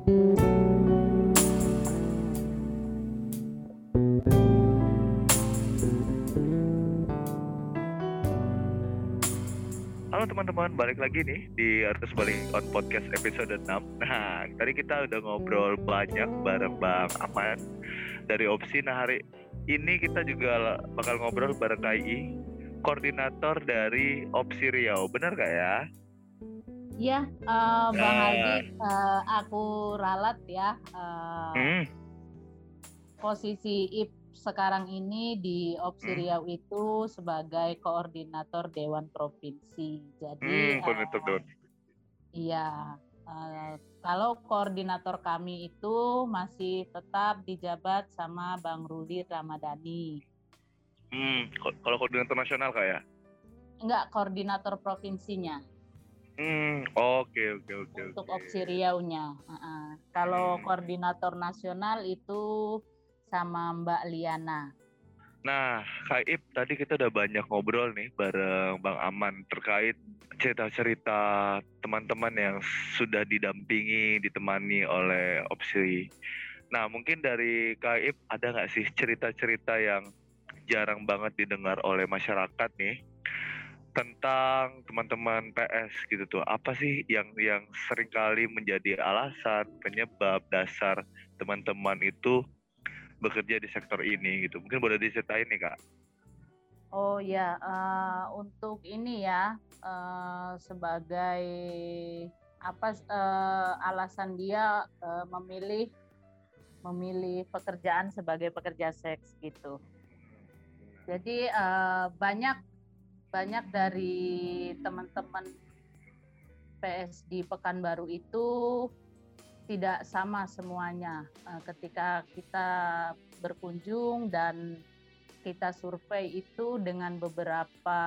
Halo teman-teman, balik lagi nih di Artus Balik on Podcast episode 6 Nah, tadi kita udah ngobrol banyak bareng Bang Aman dari Opsi. Nah, hari ini kita juga bakal ngobrol bareng KI Koordinator dari Opsi Riau, bener gak ya? Iya, uh, Bang Nah. Aldi, uh, aku ralat ya. uh, Hmm, Posisi IP sekarang ini di Opsi Hmm. Riau itu sebagai koordinator Dewan Provinsi. hmm, Jadi, koordinator uh, iya, uh, kalau koordinator kami itu masih tetap dijabat sama Bang Rudi Ramadhani. Hmm, kalau koordinator nasional kak ya? Enggak, koordinator provinsinya. Hmm, oke oke oke untuk oke. opsi Riau-nya. Heeh. Kalau Hmm. koordinator nasional itu sama Mbak Liana. Nah, Kak Ip, tadi kita udah banyak ngobrol nih bareng Bang Aman terkait cerita-cerita teman-teman yang sudah didampingi, ditemani oleh Opsi. Nah, mungkin dari Kak Ip ada nggak sih cerita-cerita yang jarang banget didengar oleh masyarakat nih tentang teman-teman PS gitu tuh. Apa sih yang yang sering kali menjadi alasan, penyebab dasar teman-teman itu bekerja di sektor ini gitu. Mungkin boleh diceritain nih kak. Oh ya, eh, untuk ini ya eh, sebagai apa eh, alasan dia eh, memilih memilih pekerjaan sebagai pekerja seks gitu. Jadi eh, banyak banyak dari teman-teman PS di Pekanbaru itu tidak sama semuanya. Eh, Ketika kita berkunjung dan kita survei itu dengan beberapa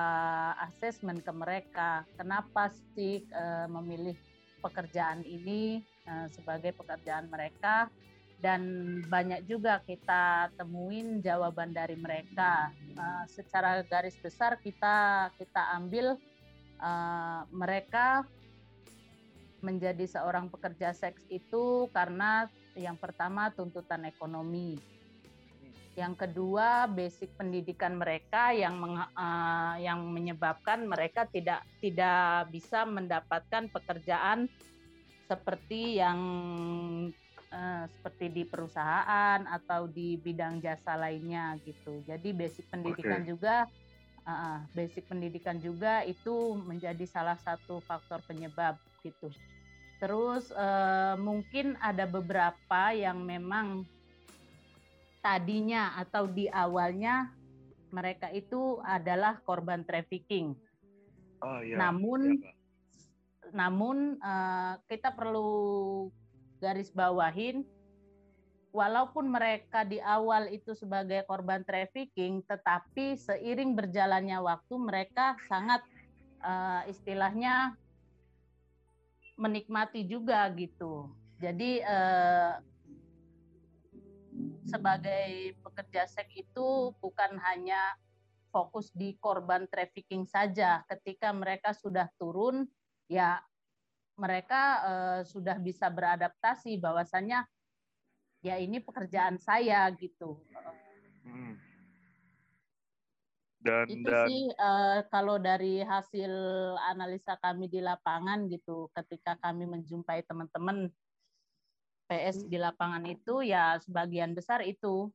asesmen ke mereka, kenapa sih eh, memilih pekerjaan ini eh, sebagai pekerjaan mereka dan banyak juga kita temuin jawaban dari mereka. Eh, secara garis besar kita kita ambil eh, mereka menjadi seorang pekerja seks itu karena yang pertama tuntutan ekonomi. Yang kedua basic pendidikan mereka yang meng- eh, yang menyebabkan mereka tidak tidak bisa mendapatkan pekerjaan seperti yang eh, seperti di perusahaan atau di bidang jasa lainnya gitu. Jadi basic pendidikan juga eh, basic pendidikan juga itu menjadi salah satu faktor penyebab gitu. Terus eh, mungkin ada beberapa yang memang tadinya atau di awalnya mereka itu adalah korban trafficking. Oh iya. Namun- Iya. Namun eh, kita perlu garis bawahin walaupun mereka di awal itu sebagai korban trafficking tetapi seiring berjalannya waktu mereka sangat eh, istilahnya menikmati juga gitu. Jadi eh, sebagai pekerja seks itu bukan hanya fokus di korban trafficking saja. Ketika mereka sudah turun, ya mereka eh, sudah bisa beradaptasi bahwasannya ya ini pekerjaan saya gitu. Hmm. Dan Itu dan sih eh, kalau dari hasil analisa kami di lapangan gitu, ketika kami menjumpai teman-teman PS di lapangan itu ya sebagian besar itu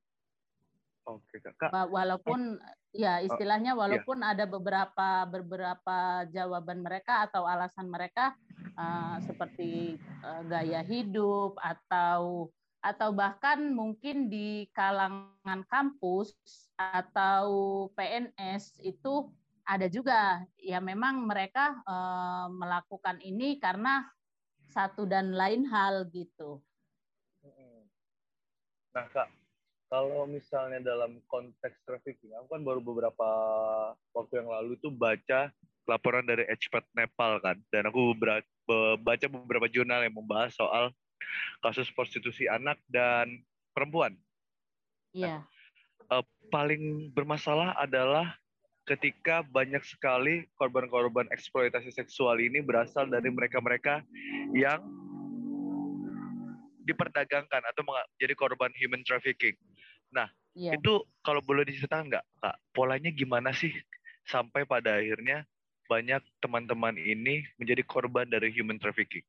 oke kak. Kak, Wa- walaupun ya istilahnya iya. walaupun ada beberapa beberapa jawaban mereka atau alasan mereka eh, seperti eh, gaya hidup atau atau bahkan mungkin di kalangan kampus atau PNS itu ada juga ya memang mereka eh, melakukan ini karena satu dan lain hal gitu. Nah kak, kalau misalnya dalam konteks trafficking, aku kan baru beberapa waktu yang lalu itu baca laporan dari Expat Nepal kan, dan aku baca beberapa jurnal yang membahas soal kasus prostitusi anak dan perempuan. Iya. Paling bermasalah adalah ketika banyak sekali korban-korban eksploitasi seksual ini berasal dari mereka-mereka yang diperdagangkan atau jadi korban human trafficking. Nah, yeah. itu kalau boleh diceritakan nggak, Kak, polanya gimana sih sampai pada akhirnya banyak teman-teman ini menjadi korban dari human trafficking?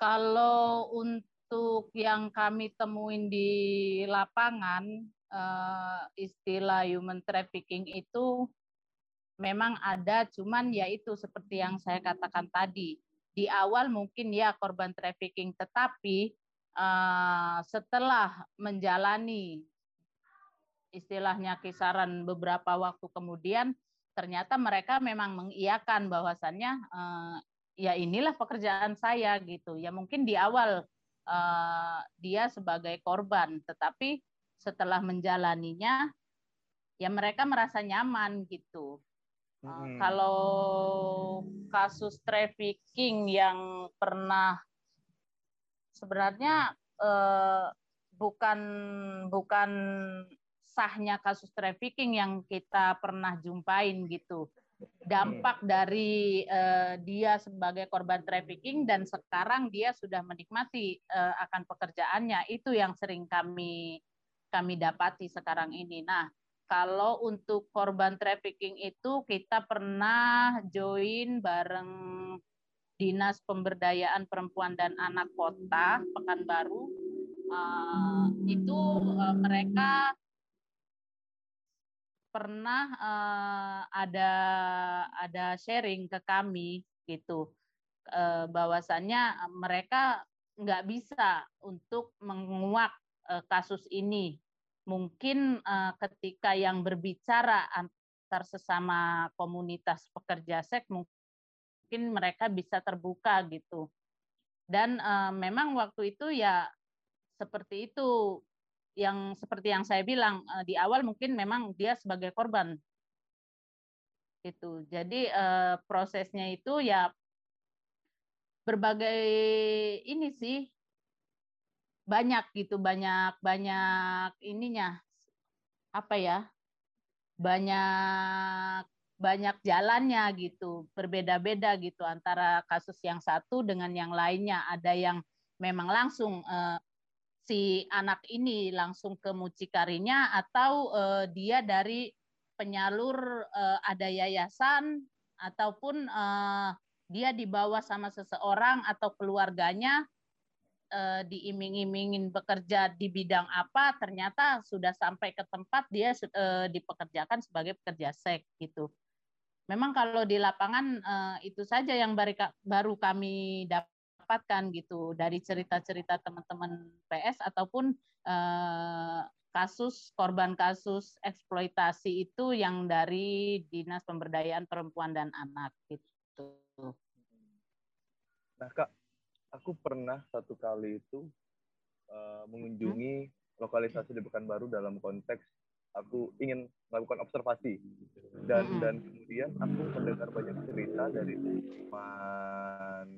Kalau untuk yang kami temuin di lapangan, uh, istilah human trafficking itu memang ada, cuman ya itu seperti yang saya katakan tadi. Di awal mungkin ya korban trafficking, tetapi uh, setelah menjalani istilahnya kisaran beberapa waktu kemudian, ternyata mereka memang mengiyakan bahwasannya uh, ya inilah pekerjaan saya gitu. Ya mungkin di awal uh, dia sebagai korban, tetapi setelah menjalaninya ya mereka merasa nyaman gitu. Hmm. Kalau kasus trafficking yang pernah sebenarnya eh, bukan bukan sahnya kasus trafficking yang kita pernah jumpain gitu. Dampak dari eh, dia sebagai korban trafficking dan sekarang dia sudah menikmati eh, akan pekerjaannya itu yang sering kami kami dapati sekarang ini. Nah, kalau untuk korban trafficking itu kita pernah join bareng Dinas Pemberdayaan Perempuan dan Anak Kota Pekanbaru. Uh, itu uh, mereka pernah uh, ada ada sharing ke kami gitu uh, bahwasannya mereka nggak bisa untuk menguak uh, kasus ini mungkin uh, ketika yang berbicara antar sesama komunitas pekerja seks mereka bisa terbuka gitu. Dan uh, memang waktu itu ya seperti itu. Yang seperti yang saya bilang uh, di awal mungkin memang dia sebagai korban. Itu. Jadi uh, prosesnya itu ya berbagai ini sih. Banyak gitu banyak banyak ininya. Apa ya? Banyak banyak jalannya gitu berbeda-beda gitu antara kasus yang satu dengan yang lainnya ada yang memang langsung eh, si anak ini langsung ke mucikarinya atau eh, dia dari penyalur eh, ada yayasan ataupun eh, dia dibawa sama seseorang atau keluarganya uh, diiming-imingin bekerja di bidang apa, ternyata sudah sampai ke tempat dia uh, dipekerjakan sebagai pekerja seks gitu. Memang kalau di lapangan uh, itu saja yang baru kami dapatkan gitu dari cerita-cerita teman-teman PS ataupun uh, kasus korban kasus eksploitasi itu yang dari Dinas Pemberdayaan Perempuan dan Anak gitu. Nah, Kak, aku pernah satu kali itu uh, mengunjungi lokalisasi di Pekanbaru dalam konteks aku ingin melakukan observasi dan hmm. dan kemudian aku mendengar banyak cerita dari teman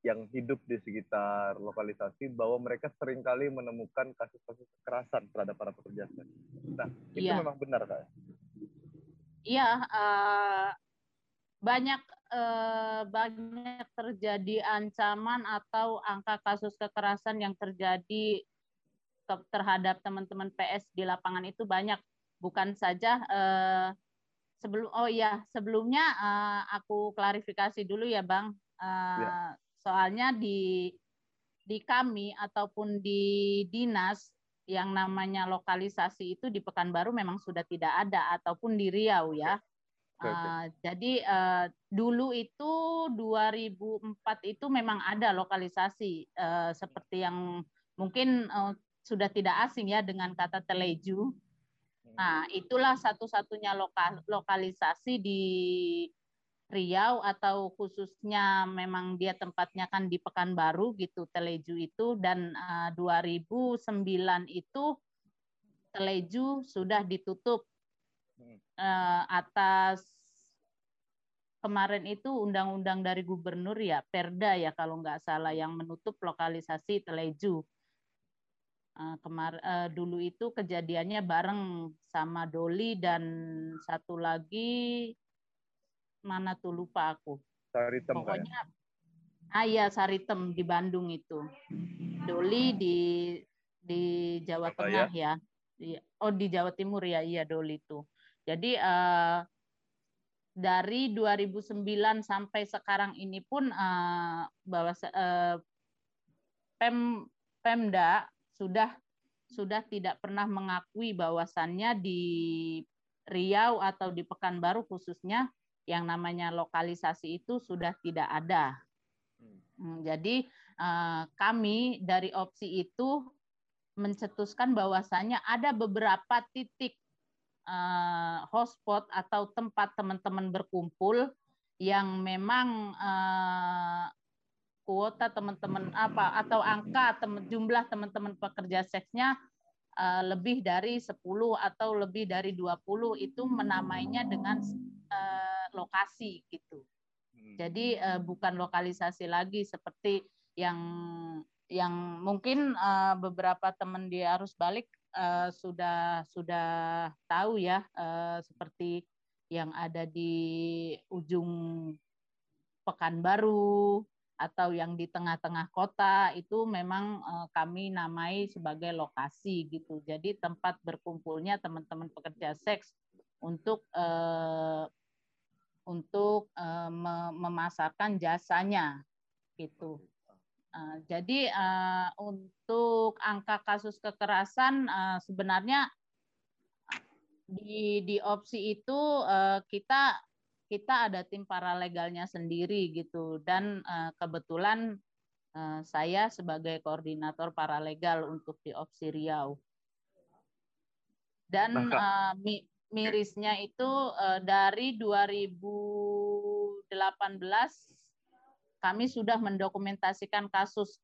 yang hidup di sekitar lokalisasi bahwa mereka sering kali menemukan kasus-kasus kekerasan terhadap para pekerja seks. Nah, itu ya. memang benar kak? Iya, uh, banyak eh, banyak terjadi ancaman atau angka kasus kekerasan yang terjadi terhadap teman-teman PS di lapangan itu banyak. Bukan saja eh, sebelum oh ya sebelumnya eh, aku klarifikasi dulu ya bang. Eh, ya. soalnya di di kami ataupun di dinas yang namanya lokalisasi itu di Pekanbaru memang sudah tidak ada ataupun di Riau ya. Uh, jadi uh, dulu itu 2004 itu memang ada lokalisasi uh, seperti yang mungkin uh, sudah tidak asing ya dengan kata teleju. Nah, itulah satu-satunya loka lokalisasi di Riau atau khususnya memang dia tempatnya kan di Pekanbaru gitu Teleju itu dan uh, 2009 itu Teleju sudah ditutup uh, atas kemarin itu undang-undang dari gubernur ya Perda ya kalau nggak salah yang menutup lokalisasi Teleju. Uh, kemar uh, dulu itu kejadiannya bareng sama Doli dan satu lagi mana tuh lupa aku. Saritem, Pokoknya Ah iya Saritem di Bandung itu. Doli di di Jawa Tengah ya. Oh di Jawa Timur ya iya Doli itu. Jadi uh, dari 2009 sampai sekarang ini pun uh, bahwa uh, Pem Pemda sudah sudah tidak pernah mengakui bahwasannya di Riau atau di Pekanbaru khususnya yang namanya lokalisasi itu sudah tidak ada. Hmm, jadi eh, kami dari opsi itu mencetuskan bahwasanya ada beberapa titik eh, hotspot atau tempat teman-teman berkumpul yang memang eh, kuota teman-teman apa atau angka teman, jumlah teman-teman pekerja seksnya lebih dari 10 atau lebih dari 20 itu menamainya dengan lokasi gitu. Jadi uh, bukan lokalisasi lagi seperti yang yang mungkin uh, beberapa teman di arus balik uh, sudah sudah tahu ya uh, seperti yang ada di ujung Pekanbaru atau yang di tengah-tengah kota itu memang uh, kami namai sebagai lokasi gitu. Jadi tempat berkumpulnya teman-teman pekerja seks untuk uh, untuk uh, memasarkan jasanya gitu. Uh, jadi uh, untuk angka kasus kekerasan uh, sebenarnya di di opsi itu uh, kita kita ada tim paralegalnya sendiri gitu. Dan uh, kebetulan uh, saya sebagai koordinator paralegal untuk di opsi Riau. Dan uh, mi, mirisnya itu uh, dari 2018 kami sudah mendokumentasikan kasus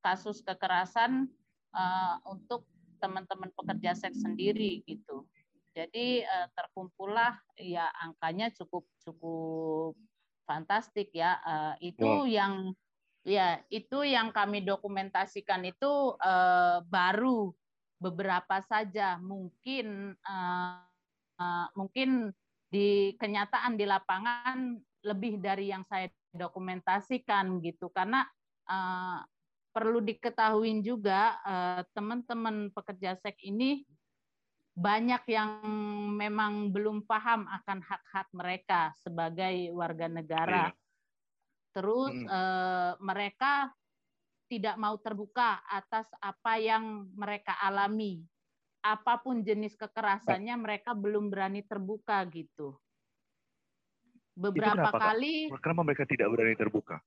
kasus kekerasan uh, untuk teman-teman pekerja seks sendiri gitu. Jadi uh, terkumpullah ya angkanya cukup cukup fantastik ya. Uh, itu ya. yang ya itu yang kami dokumentasikan itu uh, baru beberapa saja mungkin uh, Eh, mungkin di kenyataan di lapangan lebih dari yang saya dokumentasikan gitu karena uh, perlu diketahui juga teman teman-teman pekerja seks ini banyak yang memang belum paham akan hak-hak mereka sebagai warga negara. Iya. Terus hmm. uh, mereka tidak mau terbuka atas apa yang mereka alami apa pun jenis kekerasannya mereka belum berani terbuka gitu. Beberapa kenapa, kali. Kenapa mereka tidak berani terbuka?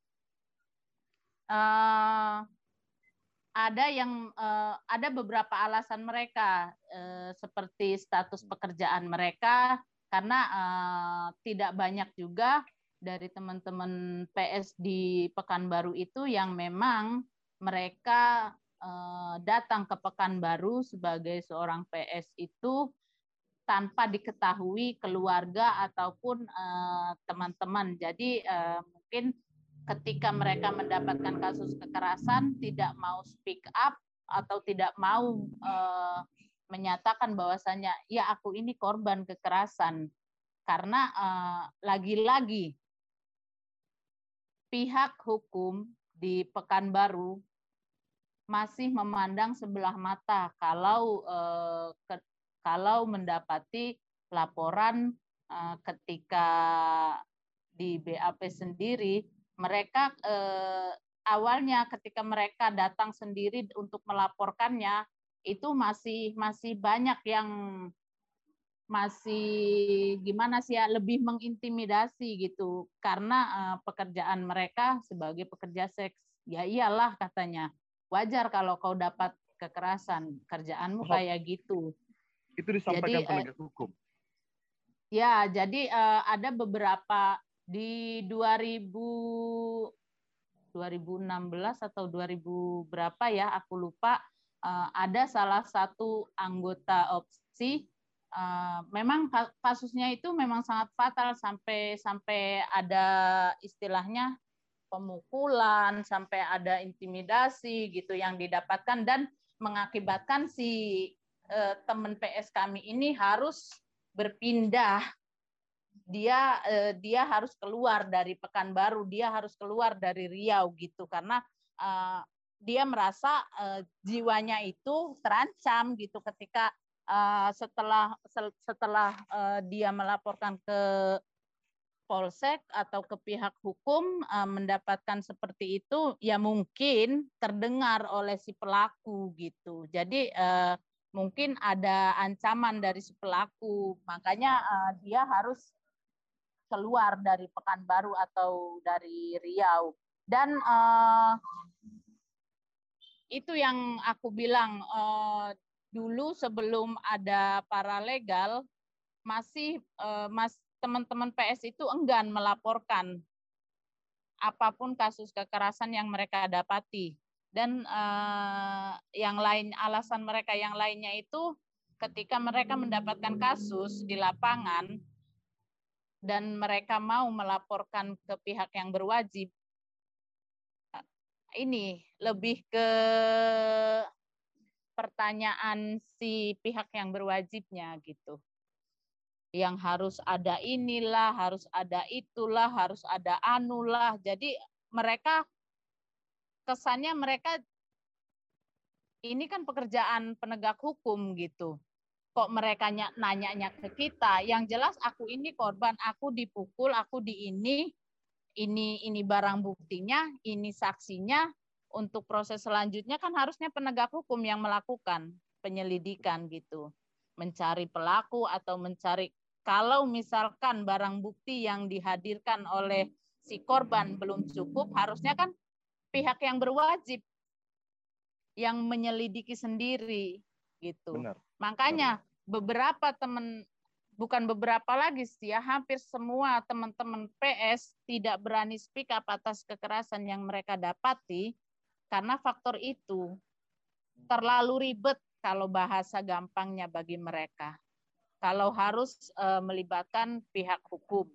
Uh, ada yang uh, ada beberapa alasan mereka uh, seperti status pekerjaan mereka karena uh, tidak banyak juga dari teman-teman PS di Pekanbaru itu yang memang mereka Eh, datang ke Pekanbaru sebagai seorang PS itu tanpa diketahui keluarga ataupun teman-teman. Jadi eh, mungkin ketika mereka mendapatkan kasus kekerasan tidak mau speak up atau tidak mau menyatakan bahwasanya ya aku ini korban kekerasan. Karena lagi-lagi pihak hukum di Pekanbaru masih memandang sebelah mata kalau eh, kalau mendapati laporan eh, ketika di BAP sendiri mereka eh, awalnya ketika mereka datang sendiri untuk melaporkannya itu masih masih banyak yang masih gimana sih ya lebih mengintimidasi gitu. Karena uh, pekerjaan mereka sebagai pekerja seks ya iyalah katanya wajar kalau kau dapat kekerasan. Kerjaanmu kayak gitu. itu disampaikan jadi, penegak hukum. ya jadi uh, ada beberapa di 2000 2016 atau 2000 berapa ya aku lupa uh, ada salah satu anggota opsi uh, memang kasusnya itu memang sangat fatal sampai sampai ada istilahnya pemukulan sampai ada intimidasi gitu yang didapatkan dan mengakibatkan si eh, teman PS kami ini harus berpindah dia uh, dia harus keluar dari Pekanbaru, dia harus keluar dari Riau gitu karena uh, dia merasa uh, jiwanya itu terancam gitu ketika uh, setelah setelah uh, dia melaporkan ke polsek atau ke pihak hukum uh, mendapatkan seperti itu ya mungkin terdengar oleh si pelaku gitu. Jadi uh, mungkin ada ancaman dari si pelaku, makanya uh, dia harus keluar dari Pekanbaru atau dari Riau. Dan uh, itu yang aku bilang uh, dulu sebelum ada paralegal masih uh, mas teman-teman PS itu enggan melaporkan apa pun kasus kekerasan yang mereka dapati dan uh, yang lain alasan mereka yang lainnya itu ketika mereka mendapatkan kasus di lapangan dan mereka mau melaporkan ke pihak yang berwajib ini lebih ke pertanyaan si pihak yang berwajibnya gitu yang harus ada inilah, harus ada itulah, harus ada anulah. Jadi mereka kesannya mereka ini kan pekerjaan penegak hukum gitu. Kok mereka nanya-nya ke kita? Yang jelas aku ini korban, aku dipukul, aku di ini, ini ini barang buktinya, ini saksinya. Untuk proses selanjutnya kan harusnya penegak hukum yang melakukan penyelidikan gitu mencari pelaku atau mencari kalau misalkan barang bukti yang dihadirkan oleh si korban belum cukup, harusnya kan pihak yang berwajib yang menyelidiki sendiri gitu. Benar. Makanya beberapa teman bukan beberapa lagi sih ya, hampir semua teman-teman PS tidak berani speak up atas kekerasan yang mereka dapati karena faktor itu. Terlalu ribet kalau bahasa gampangnya bagi mereka. Kalau harus uh, melibatkan pihak hukum.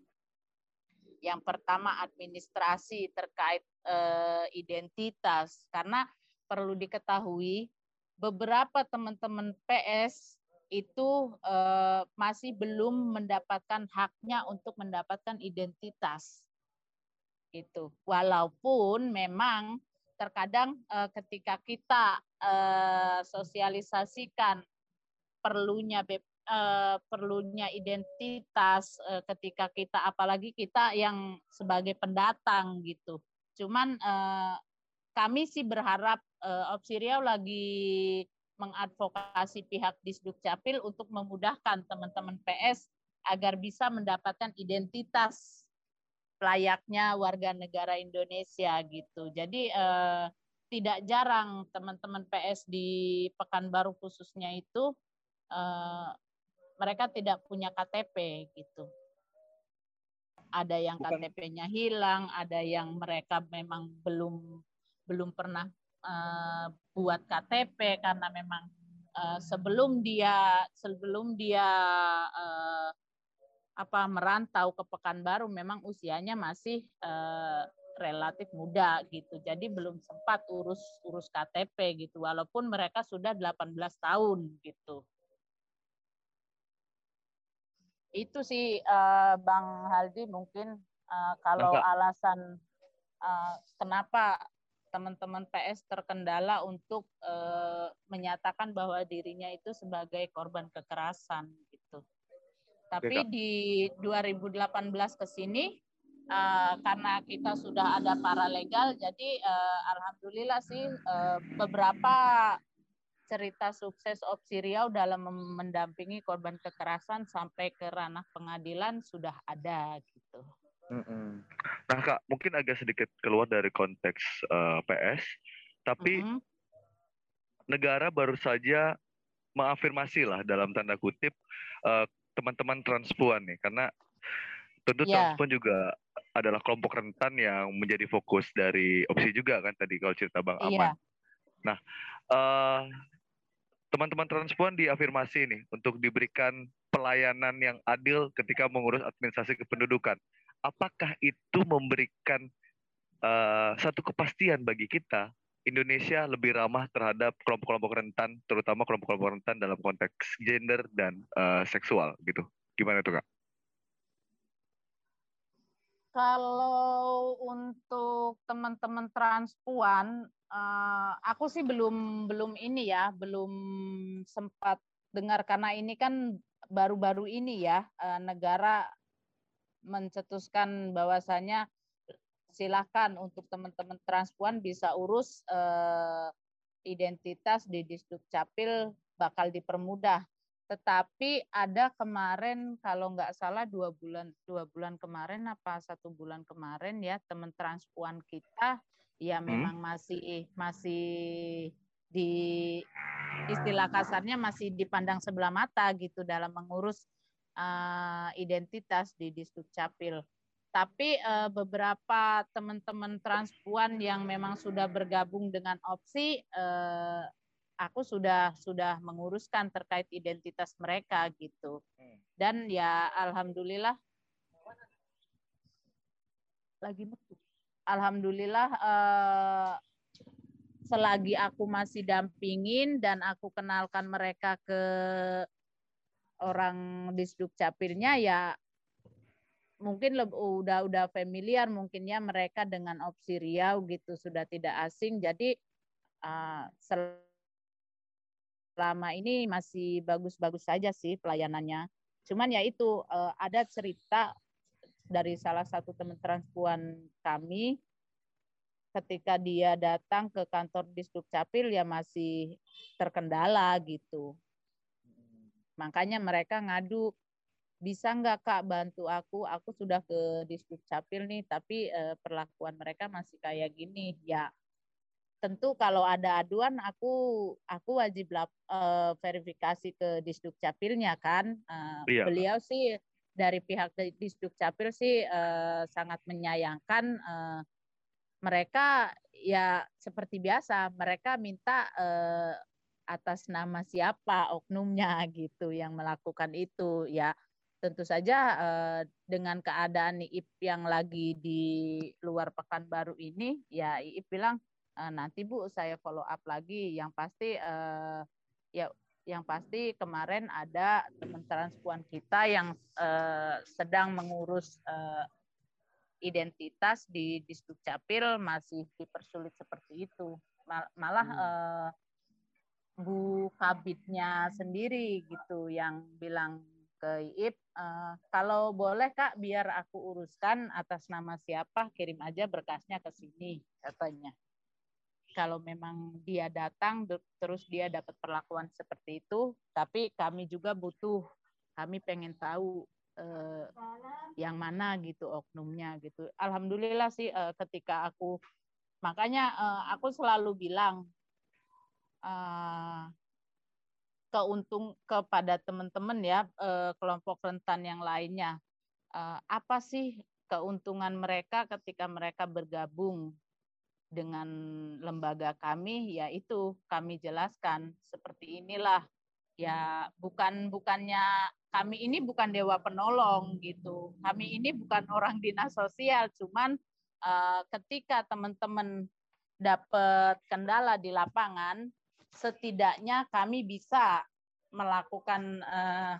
Yang pertama administrasi terkait uh, identitas. Karena perlu diketahui beberapa teman-teman PS itu uh, masih belum mendapatkan haknya untuk mendapatkan identitas. Itu. Walaupun memang terkadang uh, ketika kita uh, sosialisasikan perlunya perlunya identitas ketika kita apalagi kita yang sebagai pendatang gitu. Cuman kami sih berharap uh, Opsi Riau lagi mengadvokasi pihak Disduk Capil untuk memudahkan teman-teman PS agar bisa mendapatkan identitas layaknya warga negara Indonesia gitu. Jadi eh, tidak jarang teman-teman PS di Pekanbaru khususnya itu eh, mereka tidak punya KTP gitu. Ada yang KTP-nya hilang, ada yang mereka memang belum belum pernah uh, buat KTP karena memang uh, sebelum dia sebelum dia uh, apa merantau ke Pekanbaru memang usianya masih uh, relatif muda gitu. Jadi belum sempat urus urus KTP gitu. Walaupun mereka sudah 18 tahun gitu. Itu sih uh, Bang Haldi mungkin uh, kalau alasan uh, kenapa teman-teman PS terkendala untuk uh, menyatakan bahwa dirinya itu sebagai korban kekerasan gitu. Tapi Oke, di 2018 ke sini uh, karena kita sudah ada paralegal jadi uh, alhamdulillah sih uh, beberapa cerita sukses opsi Riau dalam mendampingi korban kekerasan sampai ke ranah pengadilan sudah ada gitu. Nah kak, mungkin agak sedikit keluar dari konteks uh, eh, PS, tapi mm -hmm. negara baru saja mengafirmasi lah dalam tanda kutip eh, teman-teman transpuan nih, karena tentu yeah. transpuan juga adalah kelompok rentan yang menjadi fokus dari opsi juga kan tadi kalau cerita Bang iya. Aman. Yeah. Nah, uh, teman-teman transpuan diafirmasi nih untuk diberikan pelayanan yang adil ketika mengurus administrasi kependudukan. Apakah itu memberikan uh, satu kepastian bagi kita Indonesia lebih ramah terhadap kelompok-kelompok rentan, terutama kelompok-kelompok rentan dalam konteks gender dan uh, seksual gitu. Gimana tuh kak? Kalau untuk teman-teman transpuan, uh, aku sih belum belum ini ya, belum sempat dengar karena ini kan baru-baru ini ya uh, negara mencetuskan bahwasanya silahkan untuk teman-teman transpuan bisa urus uh, identitas di Disduk Capil bakal dipermudah. Tetapi ada kemarin kalau nggak salah dua bulan dua bulan kemarin apa satu bulan kemarin ya teman transpuan kita ya hmm. memang masih masih di istilah kasarnya masih dipandang sebelah mata gitu dalam mengurus uh, identitas di Disduk Capil. Tapi uh, beberapa teman-teman transpuan yang memang sudah bergabung dengan opsi, uh, aku sudah sudah menguruskan terkait identitas mereka gitu. Hmm. Dan ya alhamdulillah lagi metu. Alhamdulillah uh, selagi aku masih dampingin dan aku kenalkan mereka ke orang di Capirnya ya mungkin lebih, udah udah familiar mungkin ya mereka dengan opsi Riau gitu sudah tidak asing. Jadi uh, selama ini masih bagus-bagus saja sih pelayanannya. Cuman ya itu uh, ada cerita dari salah satu teman transpuan kami ketika dia datang ke kantor Disduk Capil ya masih terkendala gitu makanya mereka ngadu bisa nggak kak bantu aku? Aku sudah ke diskut capil nih tapi eh, perlakuan mereka masih kayak gini. Ya tentu kalau ada aduan aku aku wajib lap, eh, verifikasi ke disduk capilnya kan. Eh, iya. beliau sih dari pihak disduk capil sih eh, sangat menyayangkan eh, mereka ya seperti biasa mereka minta eh, atas nama siapa oknumnya gitu yang melakukan itu ya tentu saja uh, dengan keadaan IIP yang lagi di luar Pekanbaru ini, ya IIP bilang uh, nanti Bu saya follow up lagi. Yang pasti uh, ya yang pasti kemarin ada teman transpuan kita yang uh, sedang mengurus uh, identitas di Distrik Capil masih dipersulit seperti itu. Malah hmm. Bu Kabitnya sendiri gitu yang bilang ke IIP, uh, kalau boleh Kak, biar aku uruskan atas nama siapa, kirim aja berkasnya ke sini, katanya. Kalau memang dia datang, terus dia dapat perlakuan seperti itu, tapi kami juga butuh, kami pengen tahu uh, yang mana gitu oknumnya gitu. Alhamdulillah sih uh, ketika aku, makanya uh, aku selalu bilang, uh, keuntung kepada teman-teman ya eh, kelompok rentan yang lainnya. Eh, apa sih keuntungan mereka ketika mereka bergabung dengan lembaga kami? Yaitu kami jelaskan seperti inilah ya bukan bukannya kami ini bukan dewa penolong gitu. Kami ini bukan orang dinas sosial, cuman ketika teman-teman dapat kendala di lapangan, setidaknya kami bisa melakukan uh,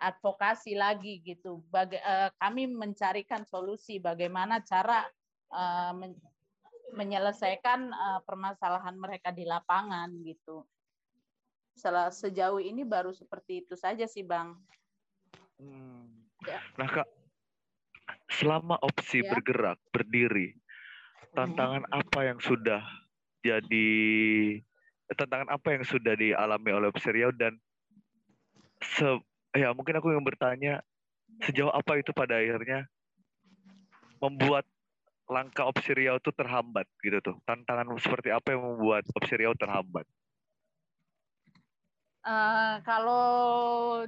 advokasi lagi gitu. Baga uh, kami mencarikan solusi bagaimana cara uh, men menyelesaikan uh, permasalahan mereka di lapangan gitu. Sejauh ini baru seperti itu saja sih, Bang. Hmm. Ya. Nah, Kak, selama opsi ya. bergerak, berdiri, tantangan hmm. apa yang sudah jadi tantangan apa yang sudah dialami oleh Seriau dan se ya mungkin aku yang bertanya sejauh apa itu pada akhirnya membuat langkah opsi Riau itu terhambat gitu tuh? Tantangan seperti apa yang membuat opsi Riau terhambat? Uh, kalau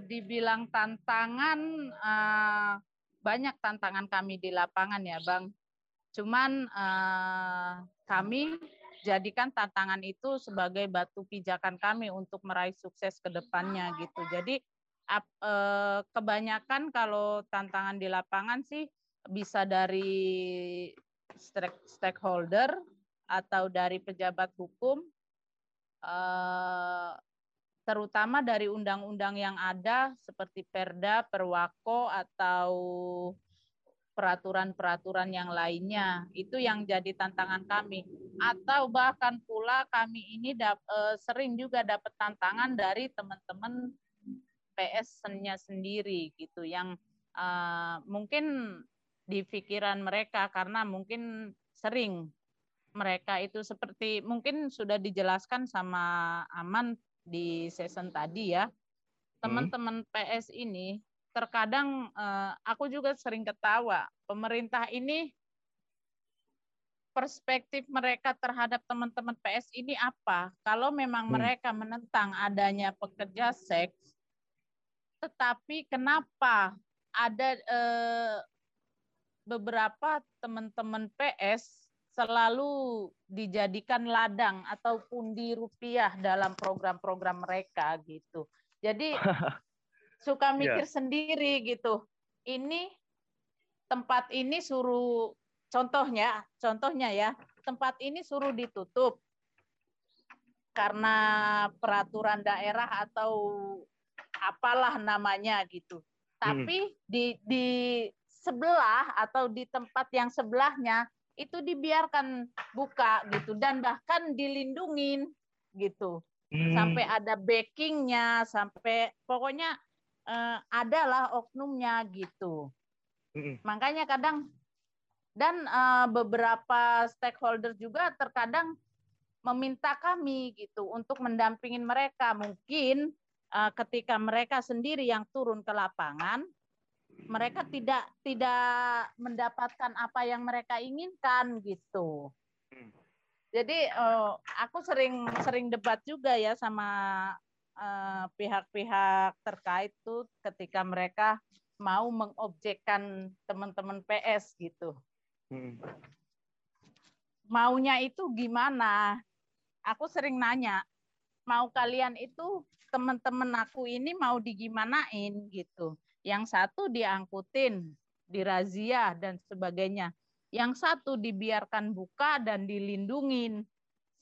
dibilang tantangan uh, banyak tantangan kami di lapangan ya bang. Cuman uh, kami jadikan tantangan itu sebagai batu pijakan kami untuk meraih sukses ke depannya gitu. Jadi eh, kebanyakan kalau tantangan di lapangan sih bisa dari stakeholder atau dari pejabat hukum eh, terutama dari undang-undang yang ada seperti Perda, Perwako atau peraturan-peraturan yang lainnya. Itu yang jadi tantangan kami. Atau bahkan pula kami ini dap, e, sering juga dapat tantangan dari teman-teman PS-nya sendiri gitu yang e, mungkin di pikiran mereka karena mungkin sering mereka itu seperti mungkin sudah dijelaskan sama Aman di season tadi ya. Hmm. Teman-teman PS ini terkadang uh, aku juga sering ketawa. Pemerintah ini perspektif mereka terhadap teman-teman PS ini apa? Kalau memang hmm. mereka menentang adanya pekerja seks, tetapi kenapa ada uh, beberapa teman-teman PS selalu dijadikan ladang atau pundi rupiah dalam program-program mereka gitu. Jadi suka iya. mikir yeah. sendiri gitu. Ini tempat ini suruh contohnya, contohnya ya, tempat ini suruh ditutup karena peraturan daerah atau apalah namanya gitu. Tapi hmm. di di sebelah atau di tempat yang sebelahnya itu dibiarkan buka gitu dan bahkan dilindungin gitu. Hmm. Sampai ada backingnya, sampai pokoknya uh, adalah oknumnya gitu. Mm-hmm. Makanya kadang dan uh, beberapa stakeholder juga terkadang meminta kami gitu untuk mendampingin mereka. Mungkin uh, ketika mereka sendiri yang turun ke lapangan, mereka tidak tidak mendapatkan apa yang mereka inginkan gitu. Mm. Jadi uh, aku sering sering debat juga ya sama pihak-pihak terkait tuh ketika mereka mau mengobjekkan teman-teman PS gitu. Hmm. Maunya itu gimana? Aku sering nanya, mau kalian itu teman-teman aku ini mau digimanain gitu. Yang satu diangkutin, dirazia dan sebagainya. Yang satu dibiarkan buka dan dilindungin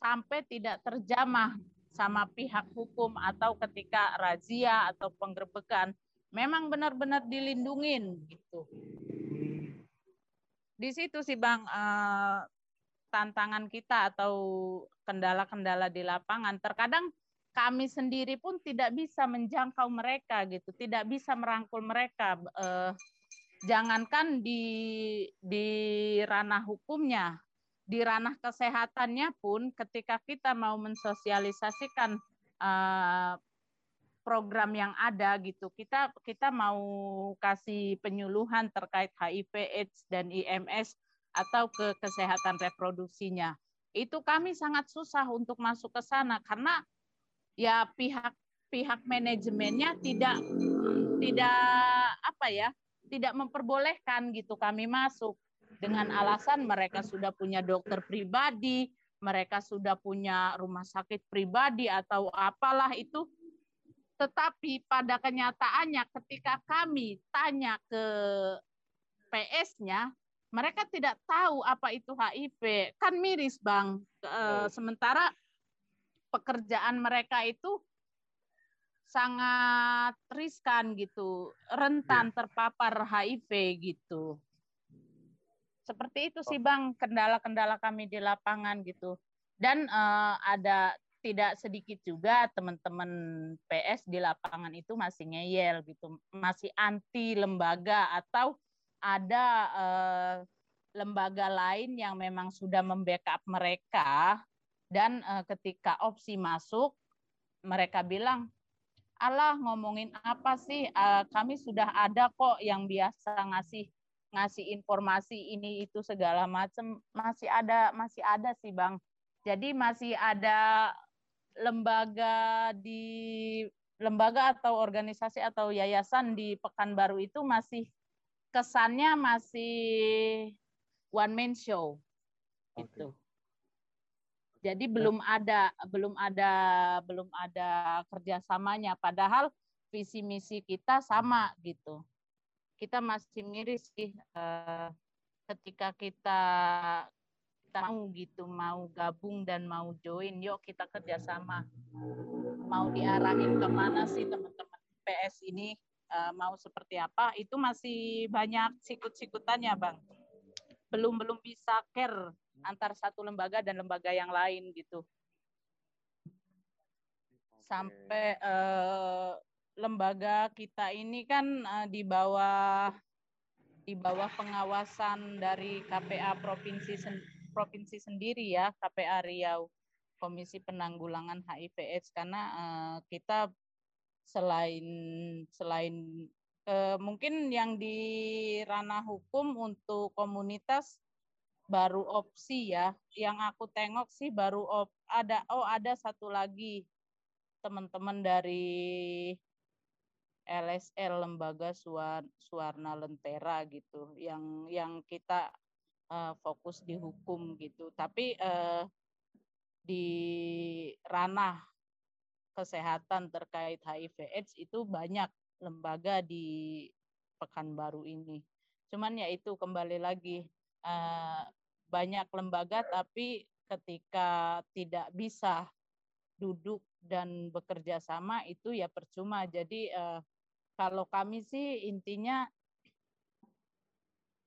sampai tidak terjamah sama pihak hukum atau ketika razia atau penggerbekan memang benar-benar dilindungin gitu. Di situ sih Bang eh, tantangan kita atau kendala-kendala di lapangan. Terkadang kami sendiri pun tidak bisa menjangkau mereka gitu, tidak bisa merangkul mereka. Eh, jangankan di di ranah hukumnya, di ranah kesehatannya pun ketika kita mau mensosialisasikan uh, program yang ada gitu kita kita mau kasih penyuluhan terkait HIV AIDS dan IMS atau ke kesehatan reproduksinya itu kami sangat susah untuk masuk ke sana karena ya pihak pihak manajemennya tidak tidak apa ya tidak memperbolehkan gitu kami masuk dengan alasan mereka sudah punya dokter pribadi, mereka sudah punya rumah sakit pribadi atau apalah itu. Tetapi pada kenyataannya ketika kami tanya ke PS-nya, mereka tidak tahu apa itu HIV. Kan miris, Bang. Sementara pekerjaan mereka itu sangat riskan gitu, rentan iya. terpapar HIV gitu. Seperti itu sih Bang kendala-kendala kami di lapangan gitu. Dan uh, ada tidak sedikit juga teman-teman PS di lapangan itu masih ngeyel gitu, masih anti lembaga atau ada uh, lembaga lain yang memang sudah membackup mereka dan uh, ketika opsi masuk mereka bilang Allah ngomongin apa sih? Uh, kami sudah ada kok yang biasa ngasih ngasih informasi ini itu segala macam masih ada masih ada sih bang. Jadi masih ada lembaga di lembaga atau organisasi atau yayasan di Pekanbaru itu masih kesannya masih one man show gitu. Jadi belum ada belum ada belum ada kerjasamanya. Padahal visi misi kita sama gitu kita masih miris sih uh, ketika kita mau gitu mau gabung dan mau join yuk kita kerjasama. Mau diarahin ke mana sih teman-teman PS ini uh, mau seperti apa? Itu masih banyak sikut-sikutannya bang. Belum belum bisa care antar satu lembaga dan lembaga yang lain gitu. Sampai uh, lembaga kita ini kan uh, di bawah di bawah pengawasan dari KPA provinsi provinsi sendiri ya KPA Riau Komisi Penanggulangan HIV/AIDS karena uh, kita selain selain uh, mungkin yang di ranah hukum untuk komunitas baru opsi ya. Yang aku tengok sih baru op, ada oh ada satu lagi teman-teman dari LSL Lembaga Suar, Suwarna Lentera gitu yang yang kita uh, fokus di hukum gitu tapi uh, di ranah kesehatan terkait HIV AIDS itu banyak lembaga di Pekanbaru ini cuman ya itu kembali lagi uh, banyak lembaga tapi ketika tidak bisa duduk dan bekerja sama itu ya percuma. Jadi eh, kalau kami sih intinya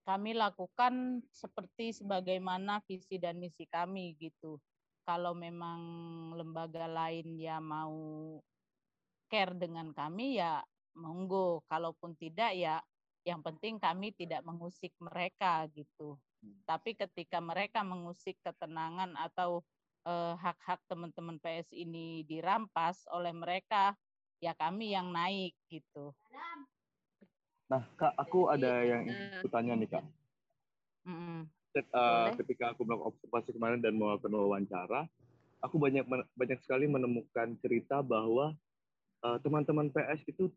kami lakukan seperti sebagaimana visi dan misi kami gitu. Kalau memang lembaga lain ya mau care dengan kami ya monggo. Kalaupun tidak ya yang penting kami tidak mengusik mereka gitu. Tapi ketika mereka mengusik ketenangan atau Eh, hak-hak teman-teman PS ini dirampas oleh mereka, ya kami yang naik gitu. Nah, Kak, aku ada yang bertanya nih, Kak. Mm -hmm. uh, ketika aku melakukan observasi kemarin dan melakukan wawancara, aku banyak banyak sekali menemukan cerita bahwa eh, teman-teman uh, PS itu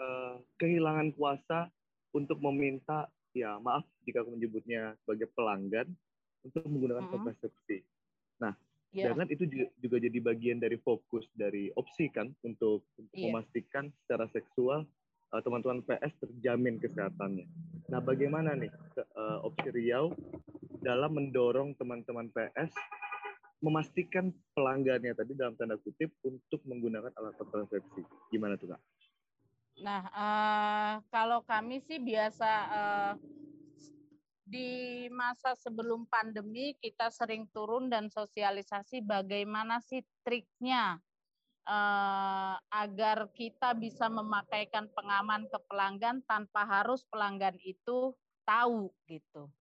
uh, kehilangan kuasa untuk meminta ya maaf jika aku menyebutnya sebagai pelanggan untuk menggunakan mm -hmm. kontrasepsi. Nah, yeah. dan itu juga, juga jadi bagian dari fokus dari opsi kan untuk, untuk yeah. memastikan secara seksual teman-teman PS terjamin kesehatannya. Nah, bagaimana nih uh, opsi Riau dalam mendorong teman-teman PS memastikan pelanggannya tadi dalam tanda kutip untuk menggunakan alat kontrasepsi. Gimana tuh kak? Nah, uh, kalau kami sih biasa uh, di masa sebelum pandemi kita sering turun dan sosialisasi bagaimana sih triknya uh, agar kita bisa memakaikan pengaman ke pelanggan tanpa harus pelanggan itu tahu gitu.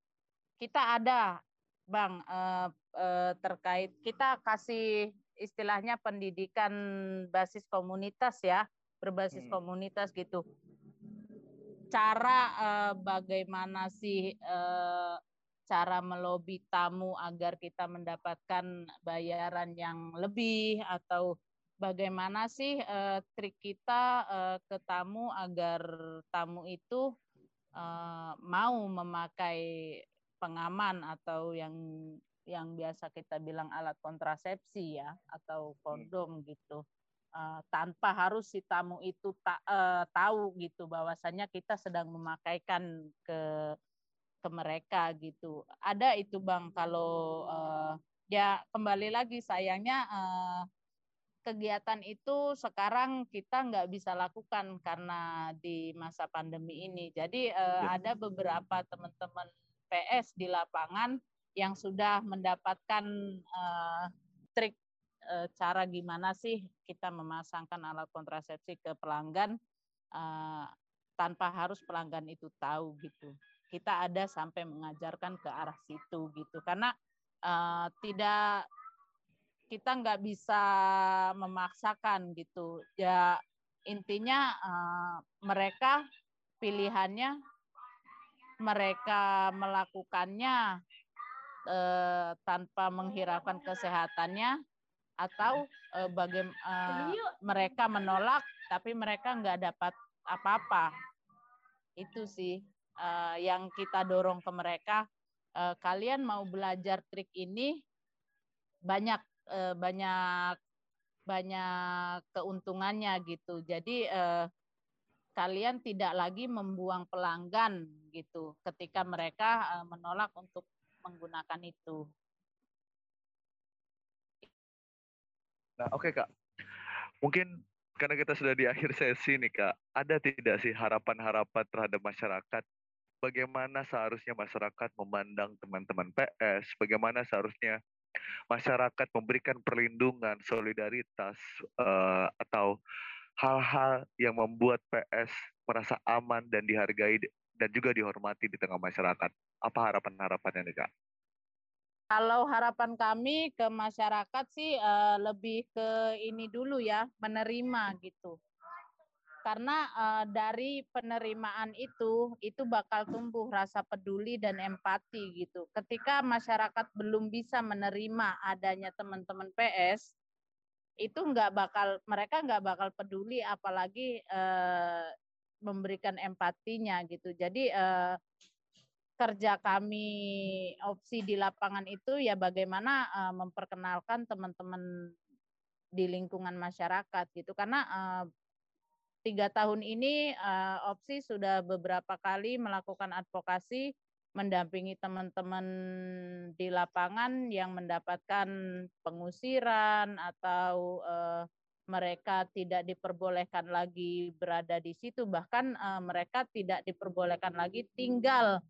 Kita ada Bang uh, uh, terkait kita kasih istilahnya pendidikan basis komunitas ya, berbasis hmm. komunitas gitu cara uh, bagaimana sih uh, cara melobi tamu agar kita mendapatkan bayaran yang lebih atau bagaimana sih uh, trik kita uh, ke tamu agar tamu itu uh, mau memakai pengaman atau yang yang biasa kita bilang alat kontrasepsi ya atau hmm. kondom gitu. Uh, tanpa harus si tamu itu ta, uh, tahu gitu bahwasanya kita sedang memakaikan ke ke mereka gitu. Ada itu bang kalau uh, ya kembali lagi sayangnya uh, kegiatan itu sekarang kita nggak bisa lakukan karena di masa pandemi ini. Jadi uh, ada beberapa teman-teman PS di lapangan yang sudah mendapatkan uh, trik uh, cara gimana sih kita memasangkan alat kontrasepsi ke pelanggan uh, tanpa harus pelanggan itu tahu gitu. Kita ada sampai mengajarkan ke arah situ gitu karena uh, tidak kita nggak bisa memaksakan gitu. Ya intinya uh, mereka pilihannya mereka melakukannya eh, tanpa menghiraukan kesehatannya atau uh, bagaimana uh, mereka menolak tapi mereka nggak dapat apa-apa. Itu sih uh, yang kita dorong ke mereka. Uh, kalian mau belajar trik ini banyak uh, banyak banyak keuntungannya gitu jadi uh, kalian tidak lagi membuang pelanggan gitu ketika mereka uh, menolak untuk menggunakan itu Nah, oke okay, Kak. Mungkin karena kita sudah di akhir sesi nih Kak, ada tidak sih harapan-harapan terhadap masyarakat? Bagaimana seharusnya masyarakat memandang teman-teman PS? Bagaimana seharusnya masyarakat memberikan perlindungan, solidaritas, uh, atau hal-hal yang membuat PS merasa aman dan dihargai dan juga dihormati di tengah masyarakat? Apa harapan-harapannya nih Kak? Kalau harapan kami ke masyarakat sih uh, lebih ke ini dulu ya, menerima gitu. Karena uh, dari penerimaan itu, itu bakal tumbuh rasa peduli dan empati gitu. Ketika masyarakat belum bisa menerima adanya teman-teman PS, itu nggak bakal mereka nggak bakal peduli, apalagi uh, memberikan empatinya gitu. Jadi uh, kerja kami opsi di lapangan itu ya bagaimana uh, memperkenalkan teman-teman di lingkungan masyarakat gitu karena uh, tiga tahun ini uh, opsi sudah beberapa kali melakukan advokasi mendampingi teman-teman di lapangan yang mendapatkan pengusiran atau uh, mereka tidak diperbolehkan lagi berada di situ. Bahkan uh, mereka tidak diperbolehkan lagi tinggal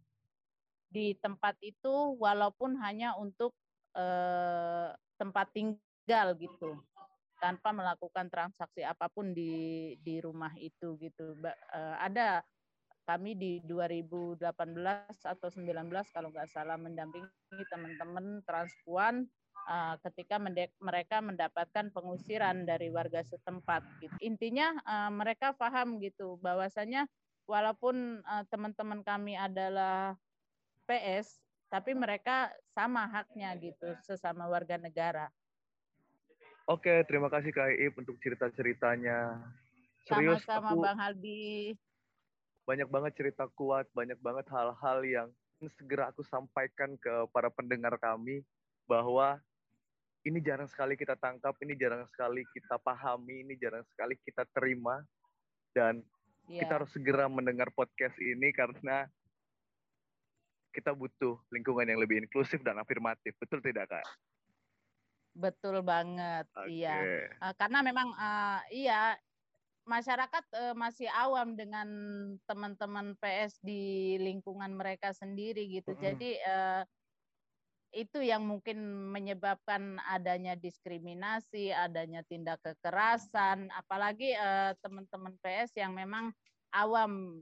di tempat itu walaupun hanya untuk eh, tempat tinggal gitu tanpa melakukan transaksi apa pun di di rumah itu gitu eh, ada kami di 2018 atau 19 kalau nggak salah mendampingi teman-teman transpuan uh, ketika mereka mendapatkan pengusiran dari warga setempat. Gitu. Intinya uh, mereka paham gitu bahwasanya walaupun teman-teman kami adalah PS, tapi mereka sama haknya gitu sesama warga negara. Oke, terima kasih Kak Iip untuk cerita-ceritanya. Serius, Sama-sama aku Bang Halbi. Banyak banget cerita kuat, banyak banget hal-hal yang segera aku sampaikan ke para pendengar kami bahwa ini jarang sekali kita tangkap, ini jarang sekali kita pahami, ini jarang sekali kita terima dan yeah. kita harus segera mendengar podcast ini karena kita butuh lingkungan yang lebih inklusif dan afirmatif. Betul tidak, Kak? Betul banget. Okay. Iya. Uh, karena memang uh, iya masyarakat uh, masih awam dengan teman-teman PS di lingkungan mereka sendiri gitu. Mm. Jadi uh, itu yang mungkin menyebabkan adanya diskriminasi, adanya tindak kekerasan, apalagi teman-teman PS yang memang awam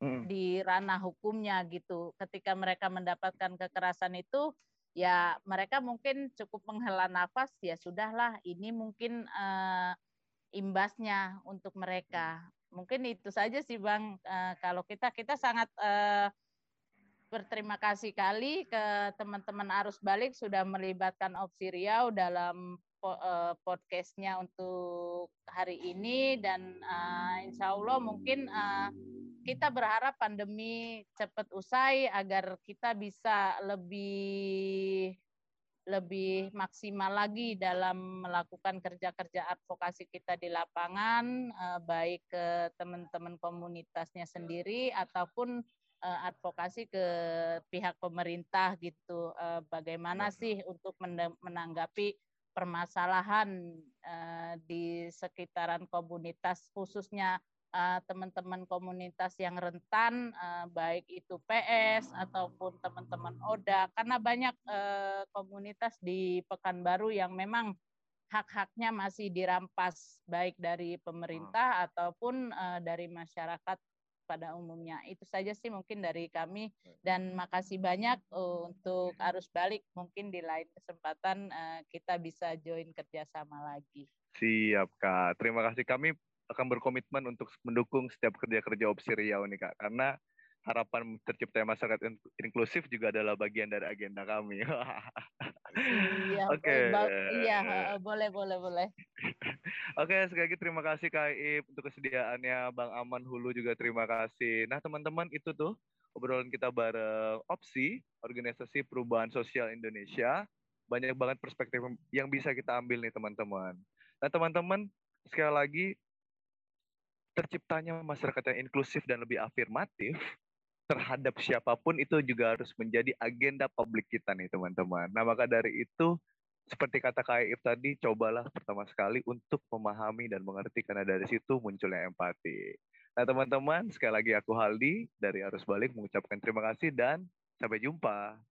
hmm. di ranah hukumnya gitu. Ketika mereka mendapatkan kekerasan itu, ya mereka mungkin cukup menghela nafas, ya sudahlah, ini mungkin uh, imbasnya untuk mereka. Mungkin itu saja sih bang. Uh, kalau kita kita sangat uh, berterima kasih kali ke teman-teman arus balik sudah melibatkan opsi Riau dalam podcastnya untuk hari ini dan uh, insya Allah mungkin uh, kita berharap pandemi cepat usai agar kita bisa lebih lebih maksimal lagi dalam melakukan kerja-kerja advokasi kita di lapangan, eh, baik ke teman-teman komunitasnya sendiri ataupun eh, advokasi ke pihak pemerintah gitu. Eh, bagaimana ya. sih untuk menanggapi permasalahan di sekitaran komunitas khususnya teman-teman komunitas yang rentan, uh, baik itu PS ataupun teman-teman ODA, karena banyak uh, komunitas di Pekanbaru yang memang hak-haknya masih dirampas, baik dari pemerintah hmm. ataupun uh, dari masyarakat pada umumnya. Itu saja sih mungkin dari kami dan makasih banyak untuk arus balik. Mungkin di lain kesempatan kita bisa join kerjasama lagi. Siap Kak. Terima kasih kami akan berkomitmen untuk mendukung setiap kerja-kerja opsi Riau nih Kak. Karena harapan tercipta masyarakat inklusif juga adalah bagian dari agenda kami. iya, Oke. Okay. Iya, boleh, boleh, boleh. Oke, okay, sekali lagi terima kasih Kak Ip untuk kesediaannya. Bang Aman Hulu juga terima kasih. Nah, teman-teman itu tuh obrolan kita bareng Opsi, Organisasi Perubahan Sosial Indonesia. Banyak banget perspektif yang bisa kita ambil nih teman-teman. Nah, teman-teman, sekali lagi terciptanya masyarakat yang inklusif dan lebih afirmatif terhadap siapa pun itu juga harus menjadi agenda publik kita nih teman-teman. Nah maka dari itu seperti kata Kak If tadi, cobalah pertama sekali untuk memahami dan mengerti karena dari situ munculnya empati. Nah teman-teman, sekali lagi aku Haldi dari Arus Balik mengucapkan terima kasih dan sampai jumpa.